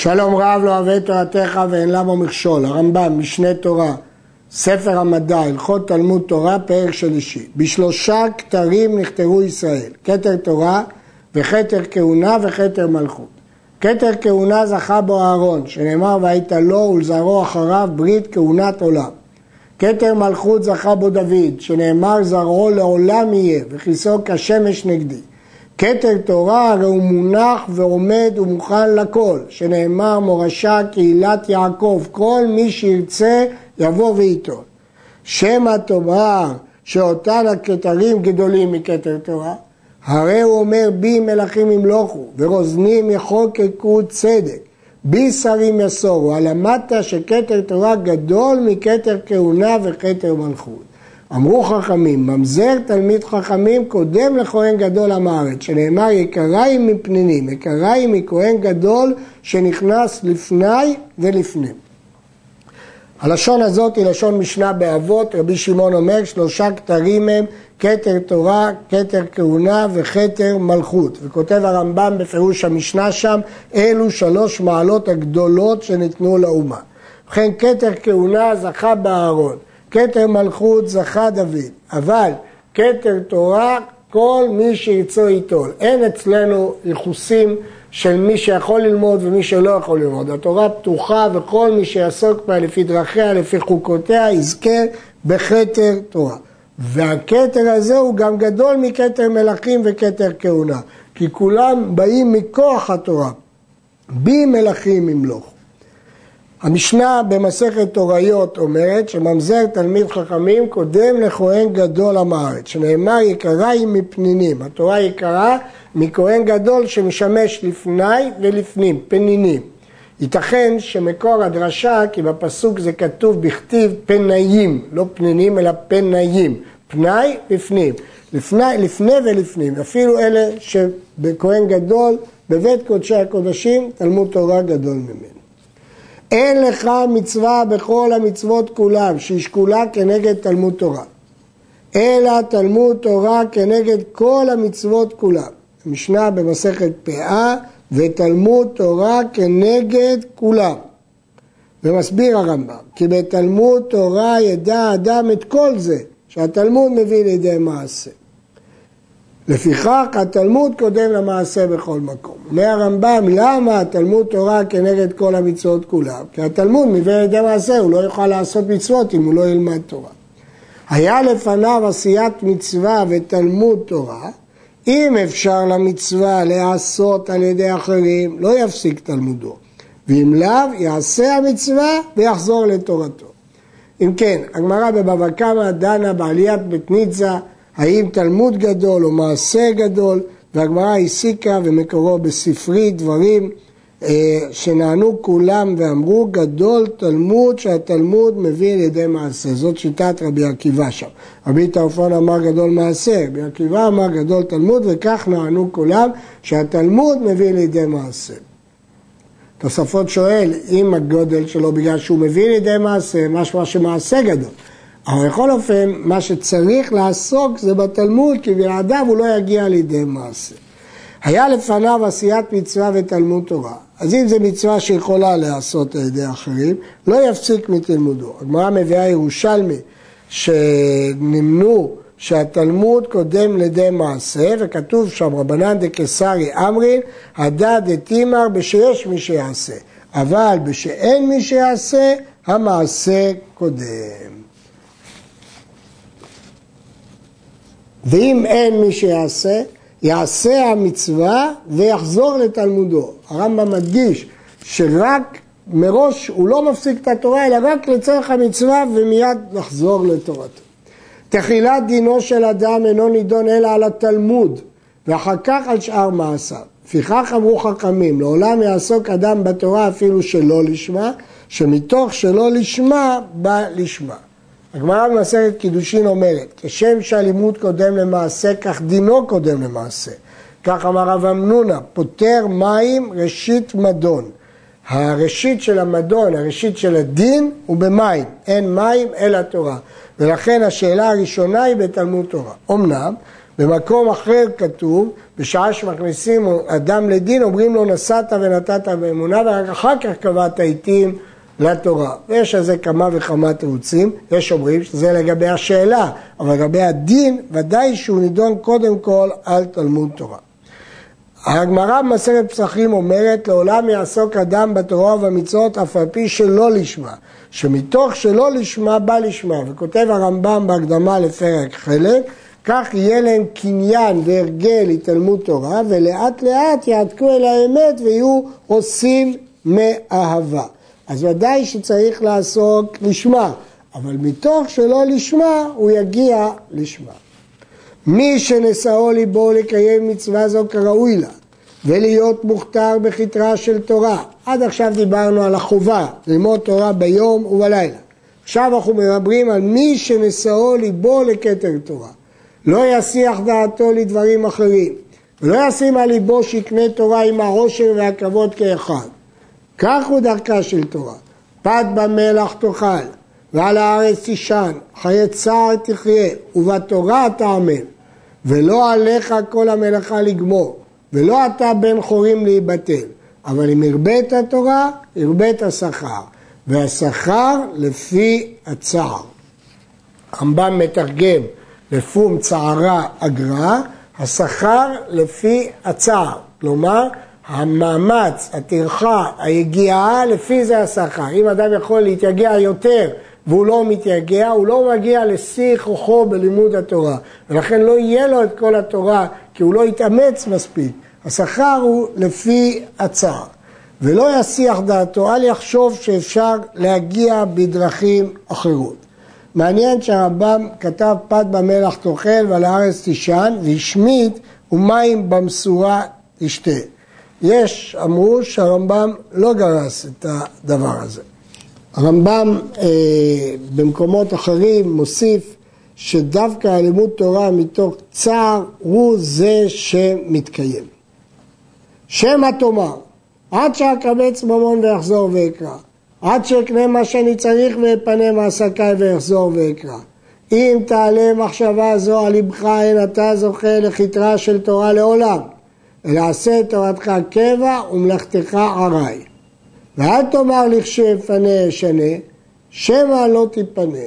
שלום רב לא אוהב תורתך ואין למה מכשול, הרמב"ם, משנה תורה, ספר המדע, הלכות תלמוד תורה, פרק שלישי. בשלושה כתרים נכתרו ישראל, כתר תורה וכתר כהונה וכתר מלכות. כתר כהונה זכה בו אהרון, שנאמר והיית לו ולזרעו אחריו ברית כהונת עולם. כתר מלכות זכה בו דוד, שנאמר זרעו לעולם יהיה וכיסו כשמש נגדי. כתר תורה הרי הוא מונח ועומד ומוכן לכל, שנאמר מורשה קהילת יעקב, כל מי שירצה יבוא וייטול. שם התורה שאותן הכתרים גדולים מכתר תורה, הרי הוא אומר בי מלכים ימלוכו ורוזנים יחוקקו צדק, בי שרים יסורו, הלמדת שכתר תורה גדול מכתר כהונה וכתר מלכות. אמרו חכמים, ממזר תלמיד חכמים קודם לכהן גדול עם הארץ, שנאמר יקרה היא מפנינים, יקרה היא מכהן גדול שנכנס לפני ולפנים. הלשון הזאת היא לשון משנה באבות, רבי שמעון אומר שלושה כתרים הם כתר תורה, כתר כהונה וכתר מלכות. וכותב הרמב"ם בפירוש המשנה שם, אלו שלוש מעלות הגדולות שניתנו לאומה. ובכן כתר כהונה זכה בארון, כתר מלכות זכה דוד, אבל כתר תורה כל מי שירצו ייטול. אין אצלנו ייחוסים של מי שיכול ללמוד ומי שלא יכול ללמוד. התורה פתוחה וכל מי שיעסוק בה לפי דרכיה, לפי חוקותיה, יזכה בכתר תורה. והכתר הזה הוא גם גדול מכתר מלכים וכתר כהונה, כי כולם באים מכוח התורה. בי מלכים ימלוך. המשנה במסכת תוריות אומרת שממזר תלמיד חכמים קודם לכהן גדול עם הארץ, שנאמר יקרה היא מפנינים, התורה יקרה מכהן גדול שמשמש לפני ולפנים, פנינים. ייתכן שמקור הדרשה, כי בפסוק זה כתוב בכתיב פנאים, לא פנינים אלא פנאים, פנאי בפנים, לפני, לפני ולפנים, אפילו אלה שבכהן גדול, בבית קודשי הקודשים, תלמוד תורה גדול ממנו. אין לך מצווה בכל המצוות כולם, שהיא שקולה כנגד תלמוד תורה. אלא תלמוד תורה כנגד כל המצוות כולם. משנה במסכת פאה, ותלמוד תורה כנגד כולם. ומסביר הרמב"ם, כי בתלמוד תורה ידע האדם את כל זה, שהתלמוד מביא לידי מעשה. לפיכך התלמוד קודם למעשה בכל מקום. אומר הרמב"ם, למה התלמוד תורה כנגד כל המצוות כולם? כי התלמוד מביא לידי מעשה, הוא לא יוכל לעשות מצוות אם הוא לא ילמד תורה. היה לפניו עשיית מצווה ותלמוד תורה, אם אפשר למצווה להיעשות על ידי אחרים, לא יפסיק תלמודו. ואם לאו, יעשה המצווה ויחזור לתורתו. אם כן, הגמרא בבבא קמא דנה בעליית בית ניצה האם תלמוד גדול או מעשה גדול, והגמרא הסיקה ומקורו בספרי דברים אה, שנענו כולם ואמרו גדול תלמוד שהתלמוד מביא לידי מעשה. זאת שיטת רבי עקיבא שם. רבי טרפון אמר גדול מעשה, רבי עקיבא אמר גדול תלמוד וכך נענו כולם שהתלמוד מביא לידי מעשה. תוספות שואל, אם הגודל שלו בגלל שהוא מביא לידי מעשה, משמע שמעשה גדול. אבל בכל אופן, מה שצריך לעסוק זה בתלמוד, כי בלעדיו הוא לא יגיע לידי מעשה. היה לפניו עשיית מצווה ותלמוד תורה. אז אם זו מצווה שיכולה להיעשות על ידי אחרים, לא יפסיק מתלמודו. הגמרא מביאה ירושלמי שנמנו שהתלמוד קודם לידי מעשה, וכתוב שם רבנן דקסרי אמרין, הדא דתימר בשיש מי שיעשה, אבל בשאין מי שיעשה, המעשה קודם. ואם אין מי שיעשה, יעשה המצווה ויחזור לתלמודו. הרמב"ם מדגיש שרק מראש הוא לא מפסיק את התורה, אלא רק לצורך המצווה ומיד לחזור לתורתו. תחילת דינו של אדם אינו נידון אלא על התלמוד, ואחר כך על שאר מעשיו. לפיכך אמרו חכמים, לעולם יעסוק אדם בתורה אפילו שלא לשמה, שמתוך שלא לשמה בא לשמה. הגמרא במסכת קידושין אומרת, כשם שהלימוד קודם למעשה, כך דינו קודם למעשה. כך אמר רב אמנונה, פותר מים ראשית מדון. הראשית של המדון, הראשית של הדין, הוא במים. אין מים אלא תורה. ולכן השאלה הראשונה היא בתלמוד תורה. אמנם, במקום אחר כתוב, בשעה שמכניסים אדם לדין, אומרים לו נשאת ונתת באמונה, ורק אחר כך קבעת עיתים לתורה. ויש על זה כמה וכמה תירוצים, יש אומרים שזה לגבי השאלה, אבל לגבי הדין, ודאי שהוא נידון קודם כל על תלמוד תורה. הגמרא במסכת פסחים אומרת, לעולם יעסוק אדם בתורה ובמצוות אף על פי שלא לשמה, שמתוך שלא לשמה בא לשמה, וכותב הרמב"ם בהקדמה לפרק חלק, כך יהיה להם קניין והרגל התעלמות תורה, ולאט לאט יעתקו אל האמת ויהיו עושים מאהבה. אז ודאי שצריך לעסוק לשמה, אבל מתוך שלא לשמה, הוא יגיע לשמה. מי שנשאו ליבו לקיים מצווה זו כראוי לה, ולהיות מוכתר בכתרה של תורה. עד עכשיו דיברנו על החובה, ללמוד תורה ביום ובלילה. עכשיו אנחנו מדברים על מי שנשאו ליבו לכתר תורה. לא יסיח דעתו לדברים אחרים, ולא ישים על ליבו שיקנה תורה עם העושר והכבוד כאחד. כך הוא דרכה של תורה. פת במלח תאכל, ועל הארץ תישן, חיי צער תחיה, ובתורה תעמל. ולא עליך כל המלאכה לגמור, ולא אתה בן חורים להיבטל. אבל אם הרבית תורה, הרבית שכר, והשכר לפי הצער. הרמב"ם מתרגם לפום צערה אגרה, השכר לפי הצער. כלומר, המאמץ, הטרחה, היגיעה, לפי זה השכר. אם אדם יכול להתייגע יותר והוא לא מתייגע, הוא לא מגיע לשיא כוחו בלימוד התורה. ולכן לא יהיה לו את כל התורה, כי הוא לא יתאמץ מספיק. השכר הוא לפי הצער. ולא יסיח דעתו, אל יחשוב שאפשר להגיע בדרכים אחרות. מעניין שהרמב"ם כתב פת במלח תאכל ועל הארץ תישן והשמיט ומים במשורה תשתה. יש, אמרו שהרמב"ם לא גרס את הדבר הזה. הרמב"ם אה, במקומות אחרים מוסיף שדווקא הלימוד תורה מתוך צער הוא זה שמתקיים. שמא תאמר, עד שאקבץ ממון ואחזור ואקרא, עד שאקנה מה שאני צריך ואפנה מעסקיי ואחזור ואקרא. אם תעלה מחשבה זו על לבך, אין אתה זוכה לכתרה של תורה לעולם. אלא עשה את תורתך קבע ומלאכתך ערי. ואל תאמר לכשאפנה אשנה, שמא לא תיפנה.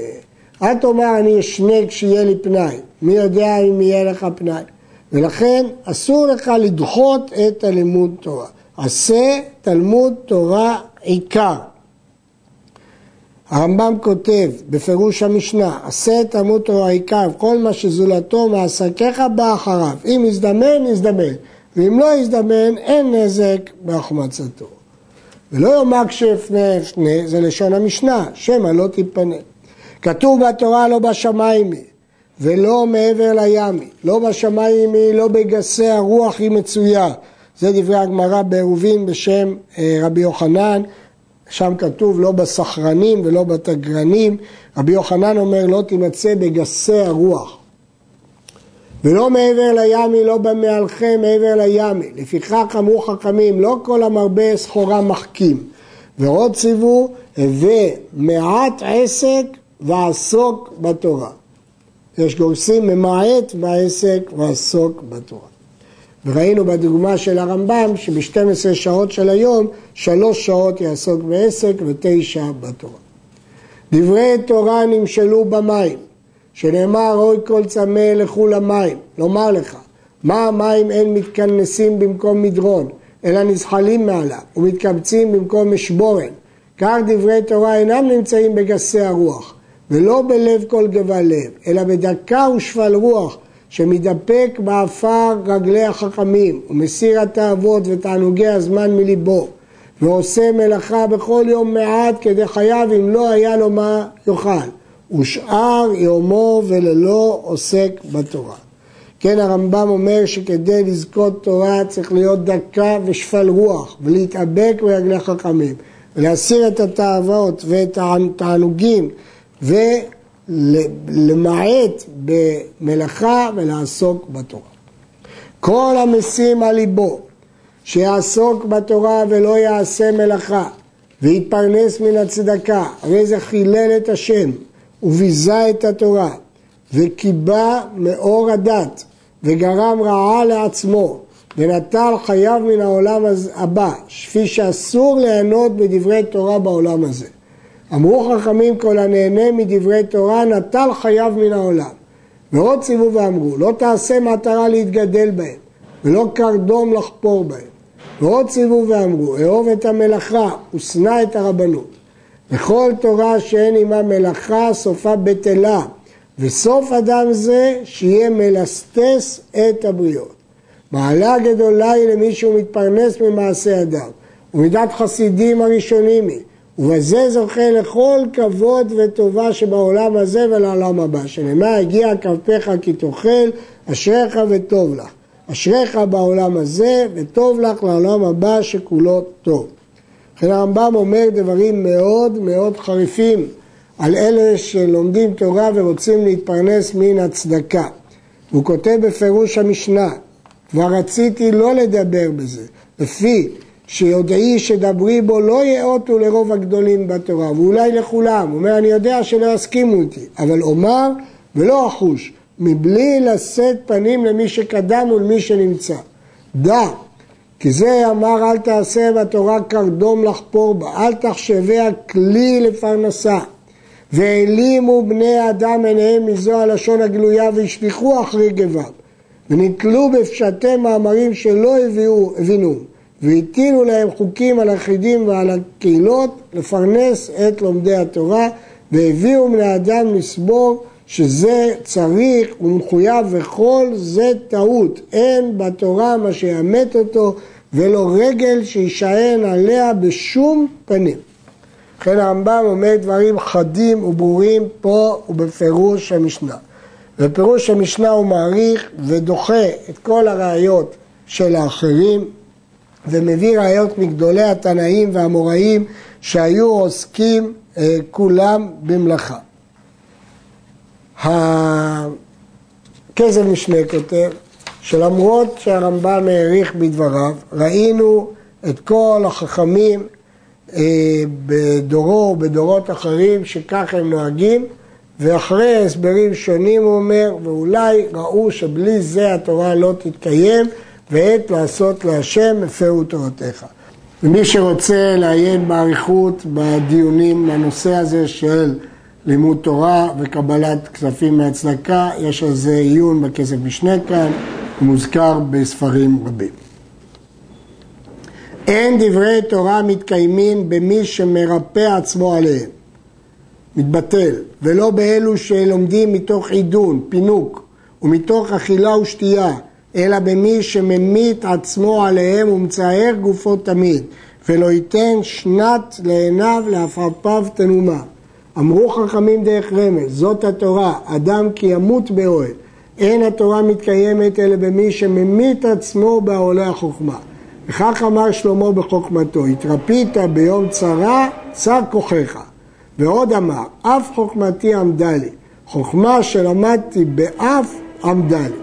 אל תאמר אני אשנה כשיהיה לי פנאי, מי יודע אם יהיה לך פנאי. ולכן אסור לך לדחות את הלימוד תורה. עשה תלמוד תורה עיקר. הרמב"ם כותב בפירוש המשנה, עשה תלמוד תורה עיקר, כל מה שזולתו מעסקיך בא אחריו. אם יזדמן, יזדמן. ואם לא יזדמן, אין נזק בהחמצתו. ולא יאמר כשאפנה אפנה, זה לשון המשנה, שמא לא תיפנה. כתוב בתורה לא בשמיים היא, ולא מעבר לים היא, לא בשמיים היא, לא בגסי הרוח היא מצויה. זה דברי הגמרא בעירובין בשם אה, רבי יוחנן, שם כתוב לא בסחרנים ולא בתגרנים. רבי יוחנן אומר לא תימצא בגסי הרוח. ולא מעבר לימי, לא במהלכם מעבר לימי. לפיכך אמרו חכמים, לא כל המרבה סחורה מחכים. ועוד ציוו, הווה מעט עסק ועסוק בתורה. יש גורסים ממעט בעסק ועסוק בתורה. וראינו בדוגמה של הרמב"ם שב-12 שעות של היום, שלוש שעות יעסוק בעסק ותשע בתורה. דברי תורה נמשלו במים, שנאמר אוי כל צמא לכו למים, לומר לך, מה המים אין מתכנסים במקום מדרון, אלא נזחלין מעליו ומתקבצים במקום משבורן. כך דברי תורה אינם נמצאים בגסי הרוח, ולא בלב כל גבה לב, אלא בדכא ושפל רוח, שמתאבק בעפר רגלי החכמים, ומסיר התאוות ותענוגי הזמן מליבו, ועושה מלאכה בכל יום מעט כדי חייו אם לא היה לו מה יאכל. ושאר יומו ולילו עוסק בתורה. כן, הרמב"ם אומר שכדי לזכות תורה צריך להיות דקה ושפל רוח ולהתאבק ברגלי חכמים ולהסיר את התאוות ואת התענוגים ולמעט במלאכה ולעסוק בתורה. כל המשים על ליבו שיעסוק בתורה ולא יעשה מלאכה ויתפרנס מן הצדקה, הרי זה חילל את השם וביזה את התורה, וקיבע מאור הדת, וגרם רעה לעצמו ונטל חייו מן העולם הבא, כפי שאסור ליהנות בדברי תורה בעולם הזה. אמרו חכמים כל הנהנה מדברי תורה נטל חייו מן העולם. ועוד ציוו ואמרו לא תעשה מטרה להתגדל בהם ולא קרדום לחפור בהם. ועוד ציוו ואמרו אהוב את המלאכה ושנא את הרבנות. וכל תורה שאין עמה מלאכה סופה בטלה וסוף אדם זה שיהיה מלסטס את הבריות. מעלה גדולה היא למי שהוא מתפרנס ממעשה אדם, ומידת חסידים הראשונים היא, ובזה זוכה לכל כבוד וטובה שבעולם הזה ולעולם הבא, שנאמר הגיע כפיך כי תאכל, אשריך וטוב לך. אשריך בעולם הזה וטוב לך לעולם הבא שכולו טוב. לכן הרמב"ם אומר דברים מאוד מאוד חריפים על אלה שלומדים תורה ורוצים להתפרנס מן הצדקה. הוא כותב בפירוש המשנה, כבר רציתי לא לדבר בזה, לפי שיודעי שדברי בו לא יאותו לרוב הגדולים בתורה, ואולי לכולם. הוא אומר, אני יודע שלא יסכימו איתי, אבל אומר ולא אחוש, מבלי לשאת פנים למי שקדם ולמי שנמצא. דע, כי זה אמר אל תעשה בתורה קרדום לחפור בה, אל תחשביה כלי לפרנסה. והעלימו בני אדם עיניהם מזו הלשון הגלויה והשליכו אחרי גביו. ונתלו בפשטי מאמרים שלא הביאו, הבינו, והטילו להם חוקים על היחידים ועל הקהילות לפרנס את לומדי התורה, והביאו בני אדם לסבור שזה צריך ומחויב וכל זה טעות, אין בתורה מה שיאמת אותו ולא רגל שישען עליה בשום פנים. לכן הרמב"ם אומר דברים חדים וברורים פה ובפירוש המשנה. בפירוש המשנה הוא מעריך ודוחה את כל הראיות של האחרים ומביא ראיות מגדולי התנאים והאמוראים שהיו עוסקים אה, כולם במלאכה. הכסף משנה כותב שלמרות שהרמב"ם העריך בדבריו, ראינו את כל החכמים אה, בדורו ובדורות אחרים שכך הם נוהגים ואחרי הסברים שונים הוא אומר, ואולי ראו שבלי זה התורה לא תתקיים, ועת לעשות להשם הפרו תורתך. ומי שרוצה לעיין באריכות בדיונים בנושא הזה של לימוד תורה וקבלת כספים מהצדקה, יש על זה עיון בכסף משנה כאן, מוזכר בספרים רבים. אין דברי תורה מתקיימים במי שמרפא עצמו עליהם. מתבטל, ולא באלו שלומדים מתוך עידון, פינוק, ומתוך אכילה ושתייה, אלא במי שממית עצמו עליהם ומצער גופו תמיד, ולא ייתן שנת לעיניו לעפעפיו תנומה. אמרו חכמים דרך רמז, זאת התורה, אדם כי ימות באוהל. אין התורה מתקיימת אלא במי שממית עצמו בעולי החוכמה. וכך אמר שלמה בחוכמתו, התרפית ביום צרה, צר כוחך. ועוד אמר, אף חוכמתי עמדה לי, חוכמה שלמדתי באף עמדה לי.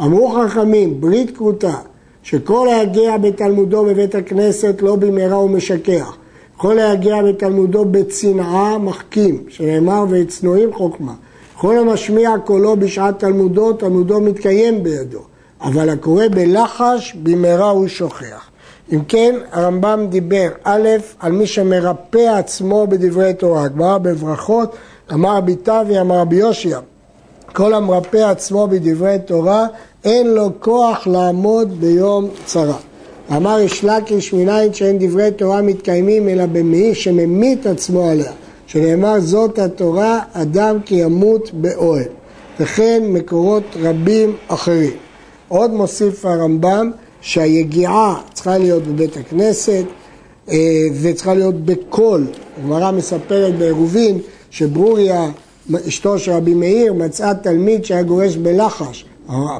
אמרו חכמים, ברית כרותה, שכל היגיע בתלמודו בבית הכנסת לא במהרה הוא משכח, כל היגיע בתלמודו בצנעה מחכים, שנאמר ואצנועים חוכמה. כל המשמיע קולו בשעת תלמודו, תלמודו מתקיים בידו, אבל הקורא בלחש במהרה הוא שוכח. אם כן, הרמב"ם דיבר א', על מי שמרפא עצמו בדברי תורה. הגמרא בברכות, אמר רבי תווי, אמר רבי יושיע, כל המרפא עצמו בדברי תורה, אין לו כוח לעמוד ביום צרה. אמר יש לקיש מניין שאין דברי תורה מתקיימים אלא במי שממית עצמו עליה, שנאמר זאת התורה, אדם כי ימות באוהל. וכן מקורות רבים אחרים. עוד מוסיף הרמב"ם שהיגיעה צריכה להיות בבית הכנסת אה, וצריכה להיות בקול. הגמרא מספרת בעירובין שברוריה, אשתו של רבי מאיר, מצאה תלמיד שהיה גורש בלחש.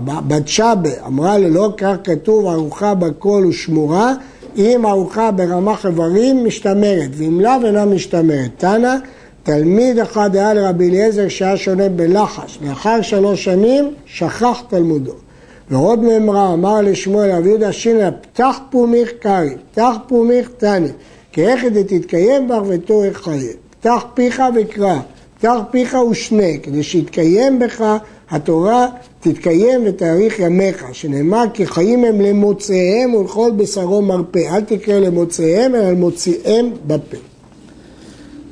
בת שבה אמרה לו, לא כך כתוב ארוחה בקול ושמורה, אם ארוחה ברמח איברים משתמרת, ואם לאו אינה משתמרת. תנא, תלמיד אחד היה לרבי אליעזר שהיה שונה בלחש, לאחר שלוש שנים שכח תלמודו. ועוד מאמרה אמר לשמואל רבי יהודה שינא פתח פומיך קרי, פתח פומיך תני, כי איך דתתקיים בך ותורך חיי. פתח פיך וקרא, פתח פיך ושנה, כדי שיתקיים בך התורה תתקיים ותאריך ימיך, שנאמר כי חיים הם למוצאיהם ולכל בשרו מרפא. אל תקרא למוצאיהם אלא למוציאיהם בפה.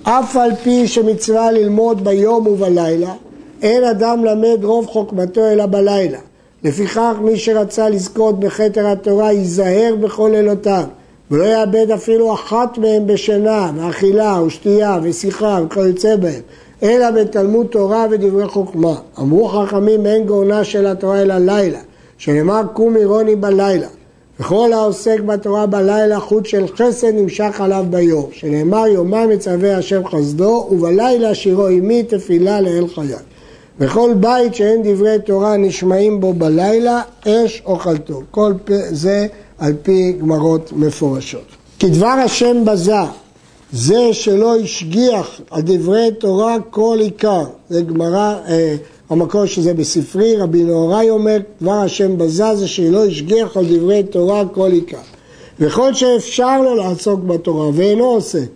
אף על פי שמצווה ללמוד ביום ובלילה, אין אדם למד רוב חוכמתו אלא בלילה. לפיכך מי שרצה לזכות בכתר התורה ייזהר בכל לילותיו ולא יאבד אפילו אחת מהם בשינה, מאכילה ושתייה ושיחה וכיוצא בהם אלא בתלמוד תורה ודברי חוכמה. אמרו חכמים אין גאונה של התורה אלא לילה, שנאמר קום עירוני בלילה. וכל העוסק בתורה בלילה חוט של חסד נמשך עליו ביום, שנאמר יומם מצווה השם חסדו ובלילה שירו עמי תפילה לאל חיי. וכל בית שאין דברי תורה נשמעים בו בלילה, אש אוכלתו. כל זה על פי גמרות מפורשות. כדבר השם בזה, זה שלא השגיח על דברי תורה כל עיקר. זה גמרא, אה, המקור שזה בספרי, רבי נהוראי אומר, דבר השם בזה זה שלא השגיח על דברי תורה כל עיקר. וכל שאפשר לו לעסוק בתורה ואינו עוסק,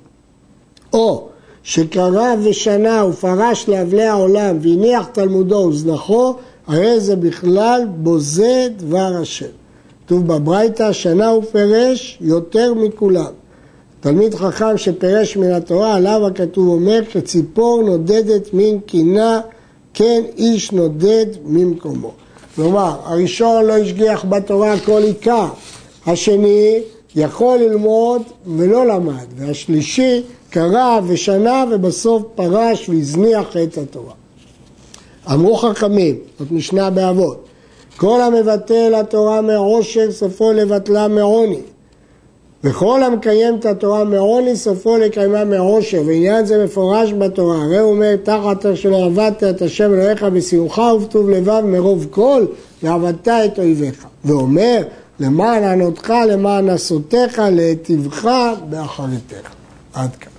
או שקרא ושנה ופרש לאבלי העולם והניח תלמודו וזנחו, הרי זה בכלל בוזה דבר השם. כתוב בברייתא, שנה הוא פירש יותר מכולם. תלמיד חכם שפירש מן התורה, עליו הכתוב אומר, כציפור נודדת מן קינה, כן איש נודד ממקומו. כלומר, הראשון לא השגיח בתורה כל עיקר, השני יכול ללמוד ולא למד, והשלישי קרא ושנה ובסוף פרש והזניח את התורה. אמרו חכמים, זאת משנה באבות, כל המבטל התורה מעושר סופו לבטלה מעוני. וכל המקיים את התורה מעוני סופו לקיימה מעושר, ועניין זה מפורש בתורה. הרי הוא אומר, תחת שלא עבדת את השם אלוהיך בשמחה ובטוב לבב מרוב כל, ועבדת את אויביך. ואומר, למען ענותך, למען עשותיך, להיטיבך באחריתך. עד כאן.